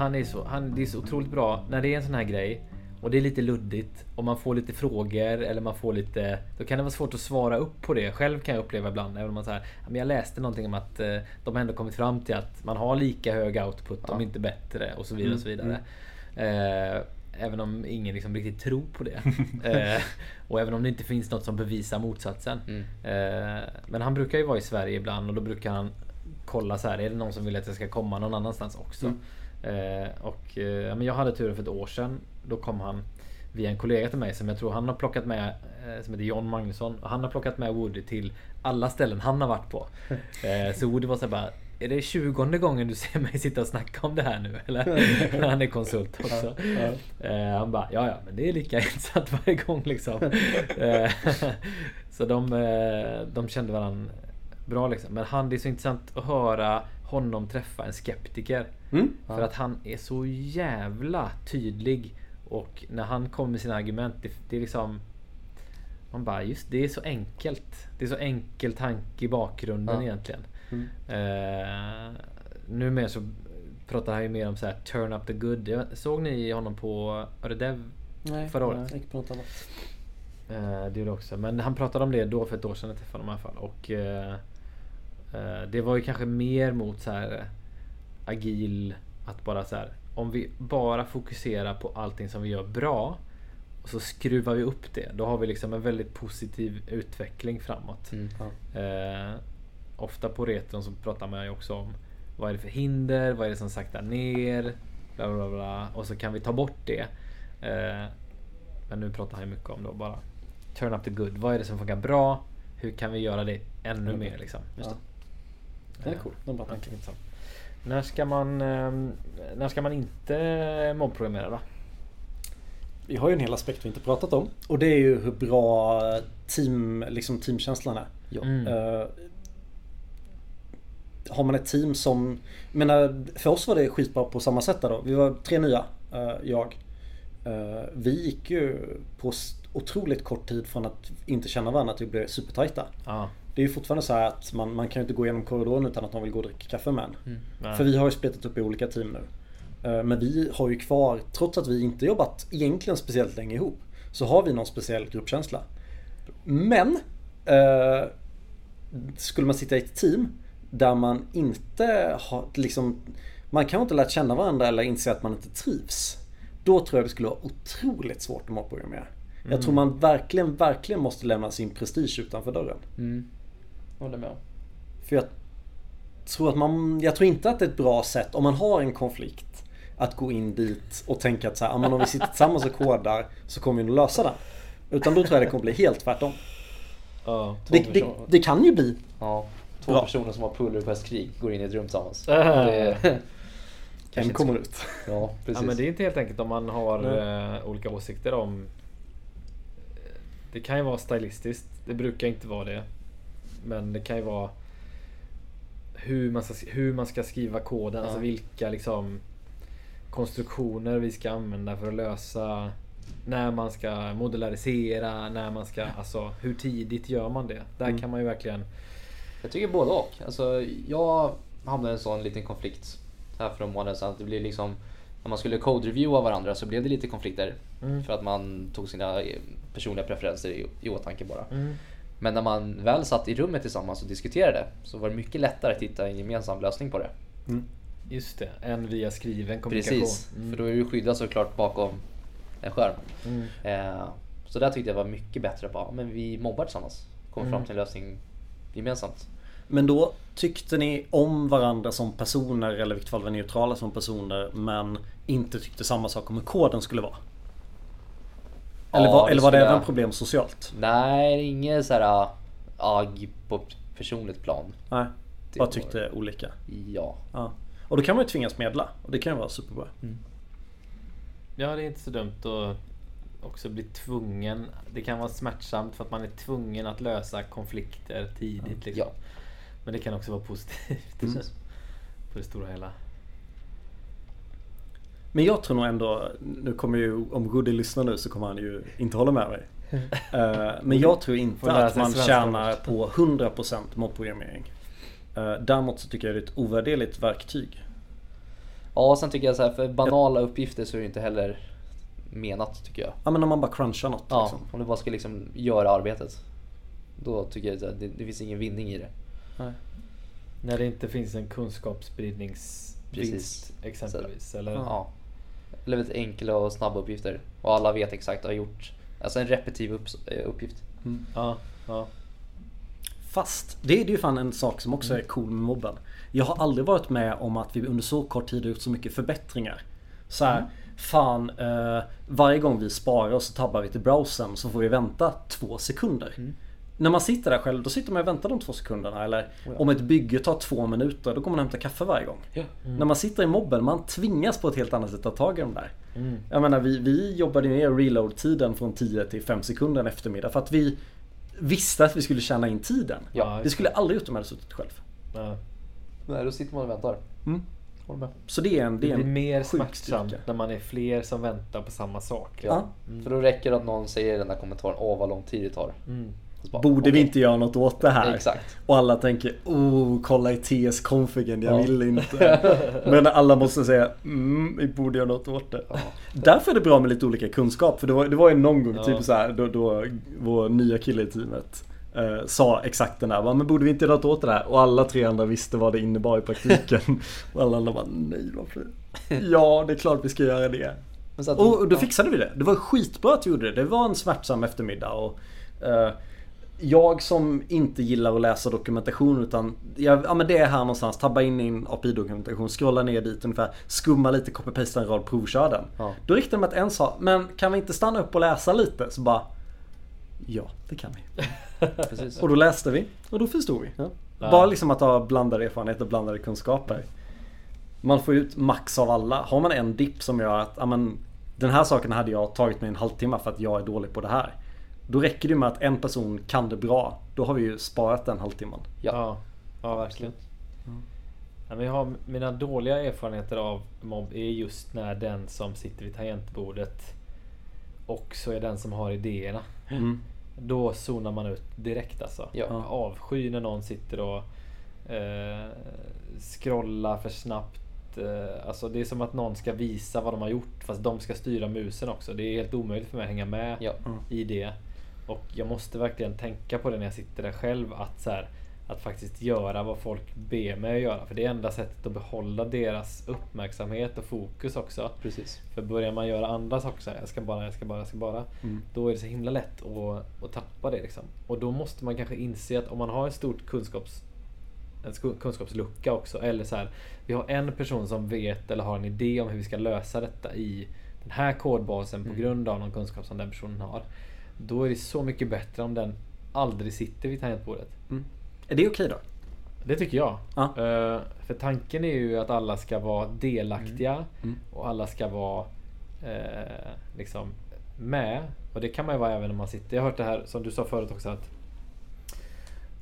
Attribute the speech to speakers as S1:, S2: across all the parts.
S1: han är, så, han, det är så otroligt bra när det är en sån här grej och det är lite luddigt och man får lite frågor eller man får lite... Då kan det vara svårt att svara upp på det. Själv kan jag uppleva ibland. Även om man säger men jag läste någonting om att eh, de ändå kommit fram till att man har lika hög output, ja. om inte bättre och så vidare. och så vidare. Mm. Eh, även om ingen liksom riktigt tror på det. eh, och även om det inte finns något som bevisar motsatsen. Mm. Eh, men han brukar ju vara i Sverige ibland och då brukar han kolla så här. Är det någon som vill att jag ska komma någon annanstans också? Mm. Eh, och eh, men jag hade turen för ett år sedan. Då kom han via en kollega till mig som jag tror han har plockat med eh, Som heter John Magnusson. Och han har plockat med Woody till alla ställen han har varit på. Eh, så Woody var så bara är det 20 gången du ser mig sitta och snacka om det här nu eller? han är konsult också. Ja, ja. Eh, han bara, ja ja men det är lika insatt varje gång liksom. Eh, så de, de kände varandra bra liksom. Men han, det är så intressant att höra honom träffa en skeptiker. Mm. För att han är så jävla tydlig. Och när han kommer med sina argument, det, det är liksom... Man bara, just det är så enkelt. Det är så enkel tanke i bakgrunden ja. egentligen. Mm. Uh, numera så pratar han ju mer om så här turn up the good. Såg ni honom på Öredev förra året?
S2: Nej, inte på något annat.
S1: Uh, det gjorde också. Men han pratade om det då för ett år sedan jag träffade honom i alla fall. Och uh, det var ju kanske mer mot så här agil, att bara så här, om vi bara fokuserar på allting som vi gör bra och så skruvar vi upp det. Då har vi liksom en väldigt positiv utveckling framåt. Mm, ja. eh, ofta på retron så pratar man ju också om vad är det för hinder, vad är det som saktar ner, bla bla bla. Och så kan vi ta bort det. Eh, men nu pratar han ju mycket om då bara turn up the good. Vad är det som funkar bra? Hur kan vi göra det ännu mm. mer liksom?
S2: Just det. det är coolt. Det är bra tanke.
S1: När ska man, ehm, när ska man inte mobbprogrammera då?
S2: Vi har ju en hel aspekt vi inte pratat om. Och det är ju hur bra team, liksom teamkänslan är. Ja. Mm. Uh, har man ett team som... menar, för oss var det skitbra på samma sätt då. Vi var tre nya, uh, jag. Uh, vi gick ju på otroligt kort tid från att inte känna varandra till att bli supertajta. Ah det är ju fortfarande så att man, man kan ju inte gå igenom korridoren utan att någon vill gå och dricka kaffe med. Mm. För vi har ju splitat upp i olika team nu. Eh, men vi har ju kvar, trots att vi inte jobbat egentligen speciellt länge ihop, så har vi någon speciell gruppkänsla. Men eh, skulle man sitta i ett team där man inte har liksom Man kan inte lärt känna varandra eller inse att man inte trivs. Då tror jag det skulle vara otroligt svårt att mobprogrammera. Mm. Jag tror man verkligen, verkligen måste lämna sin prestige utanför dörren. Mm.
S3: Håller med.
S2: För jag tror att man, jag tror inte att det är ett bra sätt om man har en konflikt att gå in dit och tänka att så här, om vi sitter tillsammans och kodar så kommer vi nog lösa den. Utan då tror jag det kommer bli helt tvärtom. Ja, det, det, det, kan ju bli
S3: ja, Två bra. personer som har pulverpestkrig går in i ett rum tillsammans.
S2: Det, en kommer ut.
S1: Ja, precis. Ja, men det är inte helt enkelt om man har uh, olika åsikter om... Det kan ju vara stylistiskt. Det brukar inte vara det. Men det kan ju vara hur man ska, hur man ska skriva koden, alltså ja. alltså vilka liksom konstruktioner vi ska använda för att lösa när man ska modularisera, när man ska, alltså hur tidigt gör man det? Där mm. kan man ju verkligen...
S3: Jag tycker både och. Alltså, jag hamnade i en sån liten konflikt här för en månad sedan. Det blir liksom, när man skulle code-reviewa varandra så blev det lite konflikter. Mm. För att man tog sina personliga preferenser i, i åtanke bara. Mm. Men när man väl satt i rummet tillsammans och diskuterade så var det mycket lättare att hitta en gemensam lösning på det. Mm.
S1: Just det, än via skriven kommunikation.
S3: Precis, mm. för då är du skyddad såklart bakom en skärm. Mm. Eh, så där tyckte jag var mycket bättre. Bara, men vi mobbar tillsammans. Kommer fram mm. till en lösning gemensamt.
S2: Men då tyckte ni om varandra som personer eller i vilket fall var neutrala som personer men inte tyckte samma sak om hur koden skulle vara? Eller, ja, var, eller var det även problem socialt?
S3: Nej, inget så här agg på personligt plan.
S2: Nej, det bara tyckte var... olika?
S3: Ja.
S2: ja. Och då kan man ju tvingas medla och det kan ju vara superbra. Mm.
S1: Ja, det är inte så dumt att också bli tvungen. Det kan vara smärtsamt för att man är tvungen att lösa konflikter tidigt. Liksom. Ja. Men det kan också vara positivt. Mm. På det stora hela.
S2: Men jag tror nog ändå, nu kommer ju, om Goody lyssnar nu så kommer han ju inte hålla med mig. Uh, men jag tror inte att man tjänar på 100% mobprogrammering. Eh, Däremot så tycker jag det är ett ovärderligt verktyg.
S3: Ja, sen tycker jag så här, för banala uppgifter så är det inte heller menat tycker jag.
S2: Ja men om man bara crunchar något
S3: Ja,
S2: liksom.
S3: om du bara ska liksom göra arbetet. Då tycker jag att det, det finns ingen vinning i det.
S2: Nej.
S1: När det inte finns en kunskapsspridningsvinst exempelvis. Eller?
S3: Ja. Väldigt enkla och snabba uppgifter. Och alla vet exakt och har gjort. Alltså en repetitiv upps- eh, uppgift.
S1: Ja, ja.
S2: Fast det är ju fan en sak som också är cool med mobben. Jag har aldrig varit med om att vi under så kort tid har gjort så mycket förbättringar. Så här, fan eh, varje gång vi sparar och så tabbar vi till browsern så får vi vänta två sekunder. När man sitter där själv då sitter man och väntar de två sekunderna. Eller om ett bygge tar två minuter då går man och hämtar kaffe varje gång.
S3: Ja.
S2: När man sitter i mobben, man tvingas på ett helt annat sätt att ta tag i de där.
S1: Mm.
S2: Jag menar vi, vi jobbade ner reload-tiden från 10 till 5 sekunder en eftermiddag för att vi visste att vi skulle tjäna in tiden.
S1: Ja,
S2: det skulle aldrig gjort om jag hade suttit själv.
S1: Ja.
S3: Nej, då sitter man och väntar.
S2: Mm. Så det är en, det
S1: Det
S2: är
S1: blir
S2: en
S1: mer smärtsamt när man är fler som väntar på samma sak.
S2: Ja.
S3: För då räcker det att någon säger i den där kommentaren Åh vad lång tid det tar.
S1: Mm.
S3: Bara,
S2: Borde vi
S3: okej.
S2: inte göra något åt det här?
S3: Exakt.
S2: Och alla tänker oh, kolla i TS-configen, jag
S3: Ja.
S2: vill inte. Men alla måste säga mm, vi borde göra något åt det.
S3: Ja.
S2: Därför är det bra med lite olika kunskap. För det var, det var ju någon gång
S1: Ja.
S2: typ så här, då, då vår nya kille i teamet eh, sa exakt den där. "Va, Men borde vi inte göra något åt det här? Och alla tre andra visste vad det innebar i praktiken. och alla andra bara nej varför? Ja det är klart vi ska göra det.
S3: Att,
S2: Och, då fixade vi det. Det var skitbra att vi gjorde det. Det var en smärtsam eftermiddag. Och, eh, jag som inte gillar att läsa dokumentation utan jag, ja, men det är här någonstans. Tabba in i en API-dokumentation, scrolla ner dit ungefär, skumma lite, copy-pasta en rad, provkör den.
S3: Ja.
S2: Då riktade mig att en sa, men kan vi inte stanna upp och läsa lite? Så bara Ja, det kan vi. Och då läste vi och då förstod vi.
S3: Ja.
S2: Bara liksom att ha blandade erfarenheter, blandade kunskaper. Man får ut max av alla. Har man en dipp som gör att ja, men, den här saken hade jag tagit mig en halvtimme för att jag är dålig på det här. Då räcker det med att en person kan det bra. Då har vi ju sparat den halvtimmen.
S3: Ja.
S1: Ja, ja verkligen. Ja, men jag har mina dåliga erfarenheter av mobb är just när den som sitter vid tangentbordet också är den som har idéerna.
S2: Mm.
S1: Då zonar man ut direkt alltså.
S3: Ja.
S1: Jag avskyr när någon sitter och eh, scrollar för snabbt. Eh, alltså det är som att någon ska visa vad de har gjort fast de ska styra musen också. Det är helt omöjligt för mig att hänga med
S3: Ja.
S1: i det. Och jag måste verkligen tänka på det när jag sitter där själv. Att, så här, att faktiskt göra vad folk ber mig att göra. För det är enda sättet att behålla deras uppmärksamhet och fokus också.
S3: Precis.
S1: För börjar man göra andra saker så här, jag ska bara, jag ska bara, jag ska bara.
S2: Mm.
S1: Då är det så himla lätt att, att tappa det liksom. Och då måste man kanske inse att om man har en stort kunskaps en kunskapslucka också. Eller så här, vi har en person som vet eller har en idé om hur vi ska lösa detta i den här kodbasen på grund av någon kunskap som den personen har. Då är det så mycket bättre om den aldrig sitter vid tangentbordet.
S2: Är det okej då?
S1: Det tycker jag.
S2: Ja.
S1: Eh, för tanken är ju att alla ska vara delaktiga
S2: Mm.
S1: och alla ska vara eh, liksom med. Och det kan man ju vara även om man sitter. Jag har hört det här som du sa förut också att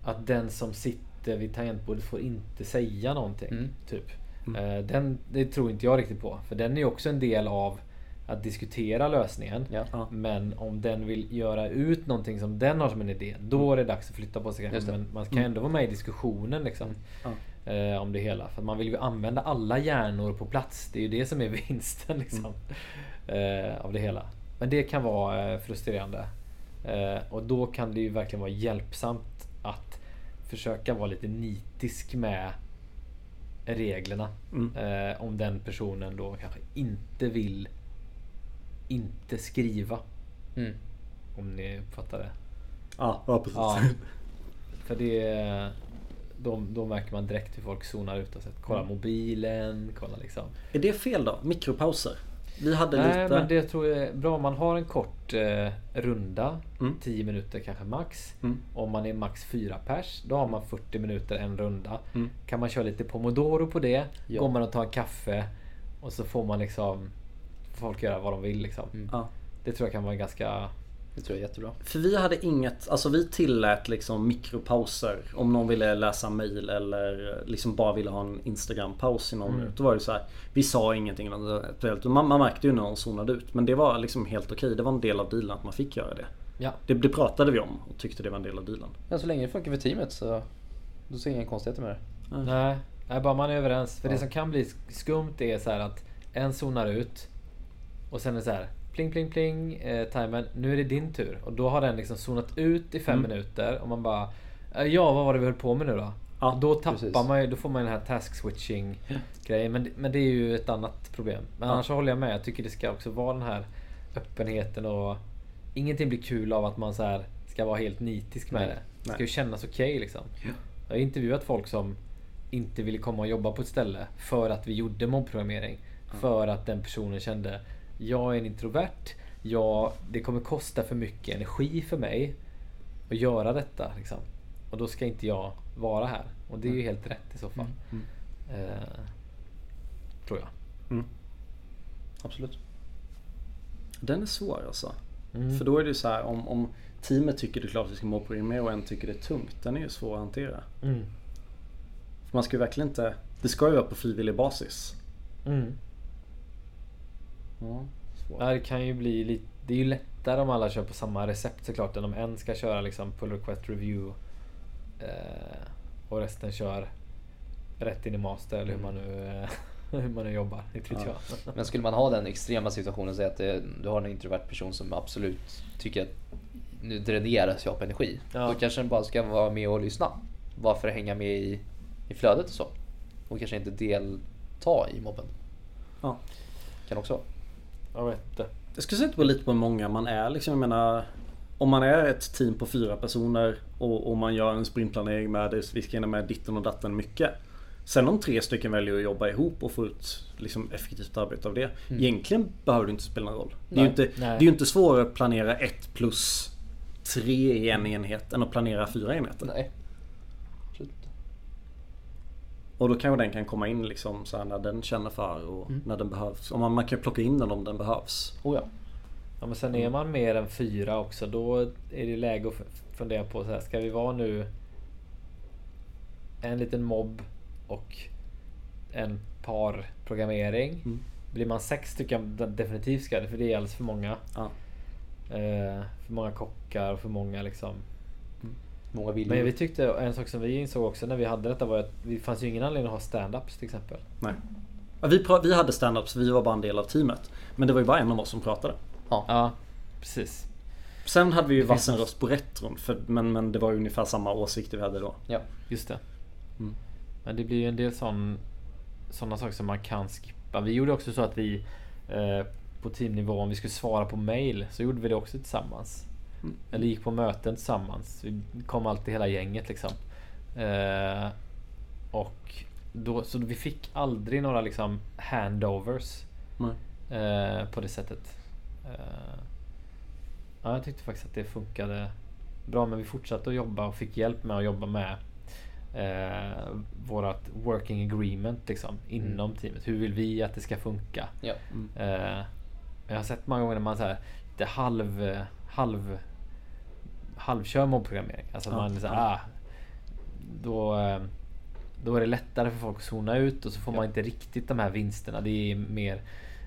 S1: att den som sitter vid tangentbordet får inte säga någonting.
S3: Mm.
S1: Typ. Eh, den, det tror inte jag riktigt på. För den är ju också en del av att diskutera lösningen.
S3: Ja.
S1: Men om den vill göra ut någonting som den har som en idé. Då är det dags att flytta på sig. Men man kan ändå vara med i diskussionen liksom.
S2: Ja.
S1: Eh, om det hela. För man vill ju använda alla hjärnor på plats. Det är ju det som är vinsten liksom. Eh, av det hela. Men det kan vara eh, frustrerande. Eh, och då kan det ju verkligen vara hjälpsamt att försöka vara lite nitisk med reglerna.
S2: Mm.
S1: Eh, om den personen då kanske inte vill inte skriva.
S3: Mm.
S1: Om ni uppfattar det.
S2: Ja, ja precis.
S1: Ja. För det... Då, då märker man direkt hur folk zonar ut och så att kolla mobilen, kolla liksom.
S2: Är det fel då? Mikropauser? Vi hade
S1: Nej
S2: lite...
S1: men det tror jag är bra. Man har en kort eh, runda.
S2: Mm.
S1: 10 minuter kanske max.
S2: Mm.
S1: Om man är max 4 pers. Då har man 40 minuter en runda.
S2: Mm.
S1: Kan man köra lite pomodoro på det.
S3: Ja.
S1: Går man och tar en kaffe. Och så får man liksom folk göra vad de vill liksom.
S3: Mm.
S2: Ja.
S1: Det tror jag kan vara ganska...
S3: Det tror jag är jättebra.
S2: För vi hade inget, alltså vi tillät liksom mikropauser. Om någon ville läsa mail eller liksom bara ville ha en Instagram-paus i någon
S1: Mm.
S2: minut. Då var det så här. Vi sa ingenting Man, man märkte ju när någon zonade ut. Men det var liksom helt okej. Det var en del av dealen att man fick göra det.
S1: Ja.
S2: det. Det pratade vi om och tyckte det var en del av dealen.
S3: Ja, så länge det funkar för teamet så då ser jag inga konstigheter med det.
S1: Nej, nej, bara man är överens. För det som kan bli skumt är så här att en zonar ut och sen är det så här pling pling pling eh, timern, nu är det din tur. Och då har den liksom zonat ut i fem
S2: Mm.
S1: minuter och man bara eh, Ja, vad var det vi höll på med nu då?
S2: Ja,
S1: då tappar
S3: precis.
S1: man ju, då får man den här task switching grejen. Men, men det är ju ett annat problem. Men
S2: Ja.
S1: annars så håller jag med. Jag tycker det ska också vara den här öppenheten och ingenting blir kul av att man så här ska vara helt nitisk med
S3: Nej.
S1: det. Det ska
S2: Nej.
S1: ju kännas okej liksom. Jag har intervjuat folk som inte ville komma och jobba på ett ställe för att vi gjorde mobbprogrammering. För att den personen kände Jag är en introvert. Jag, det kommer kosta för mycket energi för mig att göra detta. Liksom. Och då ska inte jag vara här. Och det är ju helt rätt i så fall.
S2: Mm.
S1: Eh, tror jag.
S2: Mm. Absolut. Den är svår alltså.
S1: Mm.
S2: För då är det så här om, om teamet tycker det är klart att vi ska mobbprogrammera och en tycker det är tungt. Den är ju svår att hantera.
S1: Mm.
S2: För man ska ju verkligen inte... Det ska ju vara på frivillig basis.
S1: Mm.
S2: Ja, svårt.
S1: Det kan ju bli lite... Det är ju lättare om alla kör på samma recept såklart än om en ska köra liksom pull request review eh, och resten kör rätt in i master eller hur man nu, eh, hur man nu jobbar. Inte vet
S2: Ja.
S1: jag.
S3: Men skulle man ha den extrema situationen, säg att det, du har en introvert person som absolut tycker att nu dräneras jag på energi.
S1: Ja.
S3: Då kanske den bara ska vara med och lyssna. Bara för att hänga med i, i flödet och så. Och kanske inte delta i mobben.
S2: Ja.
S3: Kan också.
S1: Jag vet inte.
S2: Jag skulle säga på lite på hur många man är. Liksom, jag menar, om man är ett team på fyra personer och, och man gör en sprintplanering med det, vi ska hinna med ditten och datten mycket. Sen om tre stycken väljer att jobba ihop och få ut liksom, effektivt arbete av det. Egentligen behöver det inte spela någon roll. Det är, ju
S3: Nej.
S2: inte,
S1: Nej.
S2: det är inte svårare att planera ett plus tre i en enhet än att planera fyra enheter.
S3: Nej. Absolut.
S2: Och då kanske den kan komma in liksom så här när den känner för och när den behövs. Och man, man kan plocka in den om den behövs.
S3: Oh ja.
S1: Ja, men sen är man mer än fyra också. Då är det läge att fundera på så här, ska vi vara nu en liten mobb och en parprogrammering.
S2: Mm.
S1: Blir man sex tycker jag de- definitivt ska det, för det är alldeles för många.
S2: Ja.
S1: Eh, för många kockar och för många liksom.
S3: Många vill
S1: Men vi tyckte, en sak som vi insåg också när vi hade detta var att det fanns ju ingen anledning att ha stand-ups till exempel.
S2: Nej. Ja, vi, pra- vi hade stand-ups, vi var bara en del av teamet. Men det var ju bara en av oss som pratade.
S3: Ja.
S1: Ja, precis.
S2: Sen hade vi ju vassen röst på retron. För, men, men det var ju ungefär samma åsikter vi hade då.
S3: ja.
S1: Just det.
S2: Mm.
S1: Men det blir ju en del sån, sådana saker som man kan skippa. Vi gjorde också så att vi eh, på teamnivå, om vi skulle svara på mail, så gjorde vi det också tillsammans.
S2: Mm.
S1: Eller gick på möten tillsammans. Vi kom alltid hela gänget liksom. Eh, och då, så vi fick aldrig några liksom handovers
S2: Nej.
S1: eh, på det sättet. Eh, ja, jag tyckte faktiskt att det funkade bra men vi fortsatte att jobba och fick hjälp med att jobba med eh, vårat working agreement liksom, inom teamet. Hur vill vi att det ska funka?
S3: ja.
S1: Eh, jag har sett många gånger när man så här, lite halv, halv, halvkör mobbprogrammering. Alltså att
S2: Ja,
S1: man här,
S2: ja.
S1: ah, då, eh, då är det lättare för folk att zona ut och så får
S3: Ja.
S1: man inte riktigt de här vinsterna. Det är mer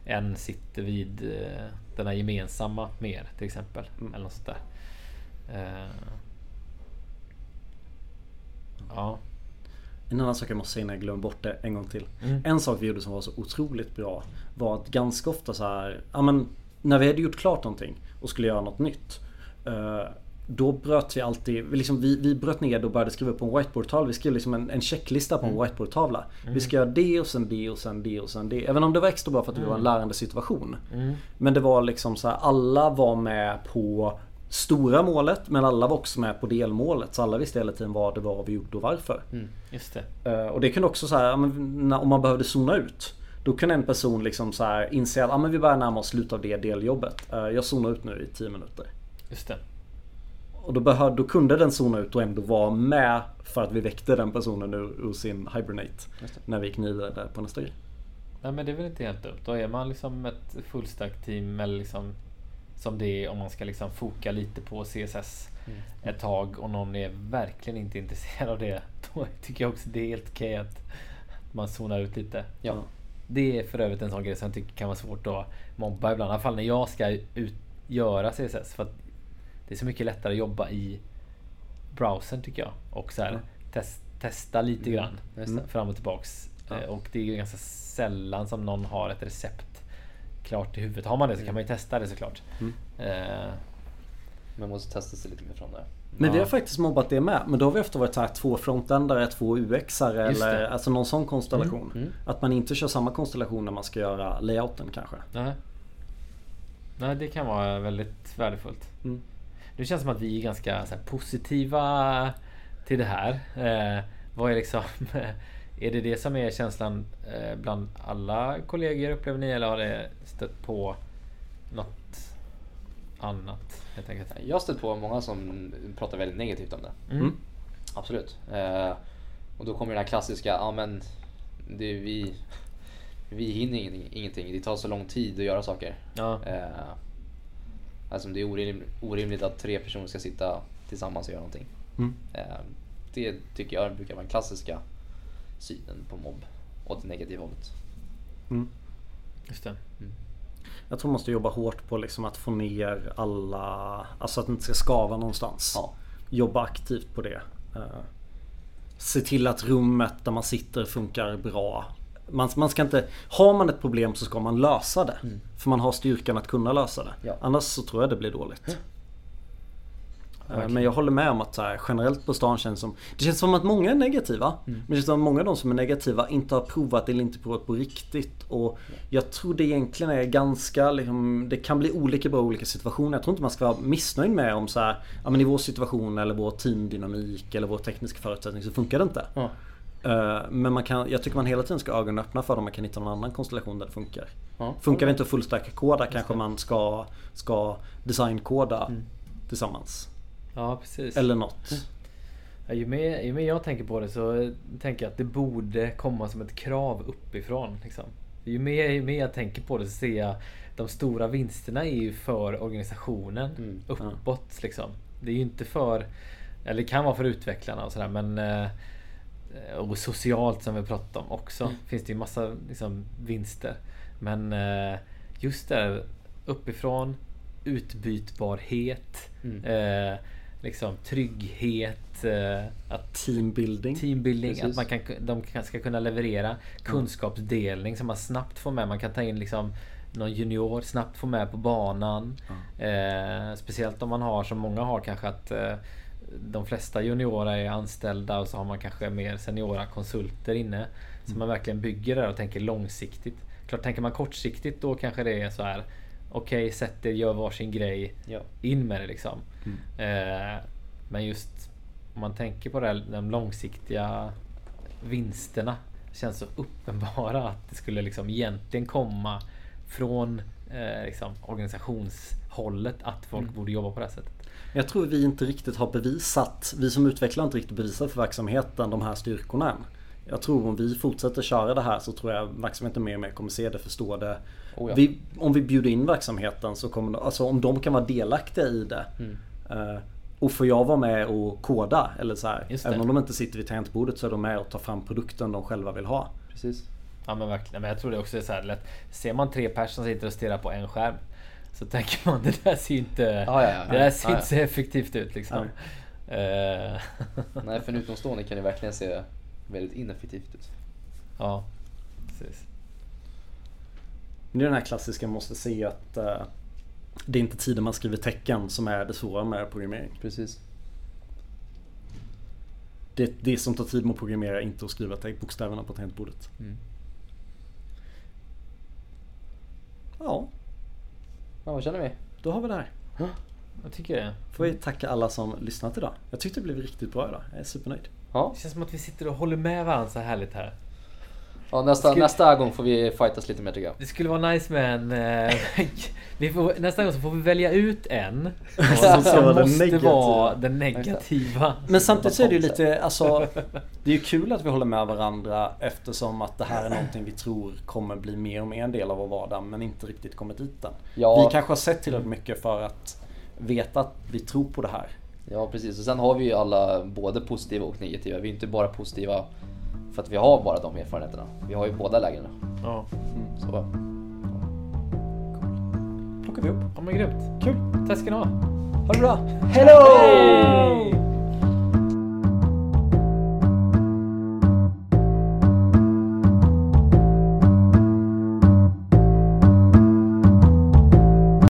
S1: en sitter vid eh, den här gemensamma mer till exempel.
S2: Mm.
S1: Eller något sånt där. Eh, ja.
S2: En annan sak jag måste säga innan jag glömmer bort det en gång till.
S1: Mm.
S2: En sak vi gjorde som var så otroligt bra var att ganska ofta så här, ja men när vi hade gjort klart någonting och skulle göra något nytt. eh, Då bröt vi alltid, vi liksom, vi, vi bröt ner och började skriva på en whiteboardtavla. Vi skrev liksom en, en checklista på en whiteboardtavla. Vi ska göra det och sen det och sen det och sen det. Även om det var extra bra för att det var en lärande situation.
S1: Mm.
S2: Men det var liksom så här, alla var med på stora målet men alla var också med på delmålet. Så alla visste hela tiden vad det var vi gjorde och varför.
S3: Mm.
S1: Just det.
S2: Eh, Och det kunde också så här, om man behövde zona ut. Då kunde en person liksom så här inse att ja, men vi börjar närma oss slutet av det deljobbet. Eh, Jag zonar ut nu i 10 minuter.
S1: Just det.
S2: Och då, behöv, då kunde den zona ut och ändå vara med för att vi väckte den personen ur, ur sin hibernate. När vi gick vidare där på nästa grej.
S1: Nej men det är väl inte helt dumt. Då är man liksom ett fullstack team eller liksom som det är om man ska liksom foka lite på CSS
S3: Mm.
S1: ett tag och någon är verkligen inte intresserad av det. Då tycker jag också det är helt okej att man zonar ut lite.
S3: Ja.
S1: Det är för övrigt en sån grej som jag tycker kan vara svårt att mobba ibland. I alla fall när jag ska ut, göra CSS. För att det är så mycket lättare att jobba i browsern tycker jag. Och så här,
S2: Mm.
S1: test, testa lite
S3: Mm,
S1: grann.
S3: det.
S1: Fram och tillbaks.
S3: Ja.
S1: Eh, Och det är ju ganska sällan som någon har ett recept klart i huvudet. Har man det så kan man ju testa det såklart.
S2: Mm.
S1: Eh,
S3: Man måste testa sig lite mer från det.
S2: Men vi
S1: Ja.
S2: har faktiskt mobbat det med. Men då har vi ofta varit så här två frontändare, två UXare eller alltså någon sån konstellation.
S3: Mm, mm.
S2: Att man inte kör samma konstellation när man ska göra layouten kanske.
S1: nej. nej, det kan vara väldigt värdefullt.
S2: Mm.
S1: Nu känns det som att vi är ganska så här, positiva till det här. Eh, vad är liksom... Är det det som är känslan eh, bland alla kollegor upplever ni eller har det stött på något annat? Helt enkelt?
S3: Jag har stött på många som pratar väldigt negativt om det.
S1: Mm.
S3: Absolut. Eh, och då kommer den här klassiska, ja men det är vi, vi hinner ing- ingenting. Det tar så lång tid att göra saker.
S1: Ja.
S3: Eh, alltså det är orim, orimligt att tre personer ska sitta tillsammans och göra någonting.
S2: Mm.
S3: Eh, det tycker jag brukar vara den klassiska synen på mobb åt det negativa hållet.
S2: Mm.
S1: Just det.
S2: Jag tror man måste jobba hårt på liksom att få ner alla, alltså att det inte ska skava någonstans.
S3: Ja.
S2: Jobba aktivt på det. Eh, Se till att rummet där man sitter funkar bra. Man, man ska inte, har man ett problem så ska man lösa det. För man har styrkan att kunna lösa det.
S3: Ja.
S2: Annars så tror jag det blir dåligt. Eh, Men jag håller med om att så här, generellt på stan känns som Det känns som att många är negativa. Men det känns som att många av de som är negativa inte har provat eller inte provat på riktigt. Och jag tror det egentligen är ganska liksom, Det kan bli olika bra i olika situationer. Jag tror inte man ska vara missnöjd med om så här, ja, men i vår situation eller vår teamdynamik eller vår tekniska förutsättning så funkar det inte.
S3: Ja.
S2: Eh, Men man kan, jag tycker man hela tiden ska ögonen öppna för om man kan hitta någon annan konstellation där det funkar.
S3: Ja.
S2: Funkar det inte att fullstack-koda kanske man ska, ska designkoda
S3: Mm.
S2: tillsammans.
S1: Ja, precis.
S2: Eller något.
S1: Ja, ju, mer, ju mer jag tänker på det så tänker jag att det borde komma som ett krav uppifrån. Liksom. Ju, mer, ju mer jag tänker på det så ser jag de stora vinsterna är ju för organisationen.
S3: Mm,
S1: Uppåt liksom. Det är ju inte för... Eller det kan vara för utvecklarna och sådär men... eh, Och socialt som vi pratade om också.
S3: Mm.
S1: Finns det ju massa liksom, vinster. Men eh, just där uppifrån utbytbarhet.
S3: Mm.
S1: Eh, liksom trygghet. Eh, att
S2: Teambuilding.
S1: teambuilding.
S3: Precis.
S1: Att man kan, de kan, ska kunna leverera. Kunskapsdelning som man snabbt får med. Man kan ta in liksom någon junior, snabbt få med på banan. Eh, speciellt om man har, som många har kanske, att eh, de flesta juniorer är anställda och så har man kanske mer seniora konsulter inne. Så man verkligen bygger det och tänker långsiktigt. Klart, tänker man kortsiktigt då kanske det är så här. Okej, sätt er, gör varsin grej.
S3: Ja.
S1: In med det liksom. Eh, men just om man tänker på det här, de långsiktiga vinsterna. Känns så uppenbara att det skulle liksom egentligen komma från eh, liksom organisationshållet att folk
S3: Mm.
S1: borde jobba på det här sättet.
S2: Jag tror vi inte riktigt har bevisat, vi som utvecklare har inte riktigt bevisat för verksamheten de här styrkorna än. Jag tror om vi fortsätter köra det här så tror jag verksamheten mer och mer kommer se det, förstå det.
S3: Oh ja.
S2: vi, om vi bjuder in verksamheten så kommer de, alltså om de kan vara delaktiga i det.
S3: Mm.
S2: eh, och får jag vara med och koda eller så här. Även om de inte sitter vid tangentbordet så är de med och tar fram produkten de själva vill ha.
S3: Precis.
S1: Ja men verkligen. Men jag tror det också är så här lätt. Ser man tre personer som sitter och stirrar på en skärm. Så tänker man det där ser inte,
S3: Ja, ja, ja.
S1: det där ser
S3: Ja, ja.
S1: inte så effektivt ut liksom. Eh,
S3: Nej, för en utomstående kan det verkligen se väldigt ineffektivt ut.
S1: ja, precis.
S2: Det är den här klassiska man måste se att eh, det är inte tiden man skriver tecken som är det svåra med programmering.
S3: Precis.
S2: Det, det som tar tid med att programmera är inte att skriva te- bokstäverna på tangentbordet.
S3: Mm.
S2: Ja,
S3: Ja, vad känner vi?
S2: då har vi det här.
S1: Jag tycker det.
S2: Får vi tacka alla som lyssnat idag. Jag tyckte det blev riktigt bra idag. Jag är supernöjd.
S3: Ja,
S1: Det känns som att vi sitter och håller med varandra så härligt här.
S3: Ja nästa,
S1: Ska-
S3: nästa gång får vi fightas lite mer tycker jag.
S1: Det skulle vara nice med en... Eh, vi får, nästa gång så får vi välja ut en.
S2: Som ska vara den
S1: måste
S2: negativa.
S1: vara den negativa.
S2: Men samtidigt så är det ju lite, alltså Det är ju kul att vi håller med varandra eftersom att det här är någonting vi tror kommer bli mer och mer en del av vår vardag men inte riktigt kommit dit än.
S3: Ja.
S2: Vi kanske har sett tillräckligt mycket för att veta att vi tror på det här.
S3: Ja, precis. Och sen har vi ju alla både positiva och negativa. Vi är inte bara positiva för att vi har bara de erfarenheterna. Vi har ju båda lägena.
S1: Ja.
S3: Så,
S2: Plockar vi upp.
S1: ja men grymt.
S2: Kul.
S1: Tack ska ni ha.
S2: Ha det bra.
S3: Hello!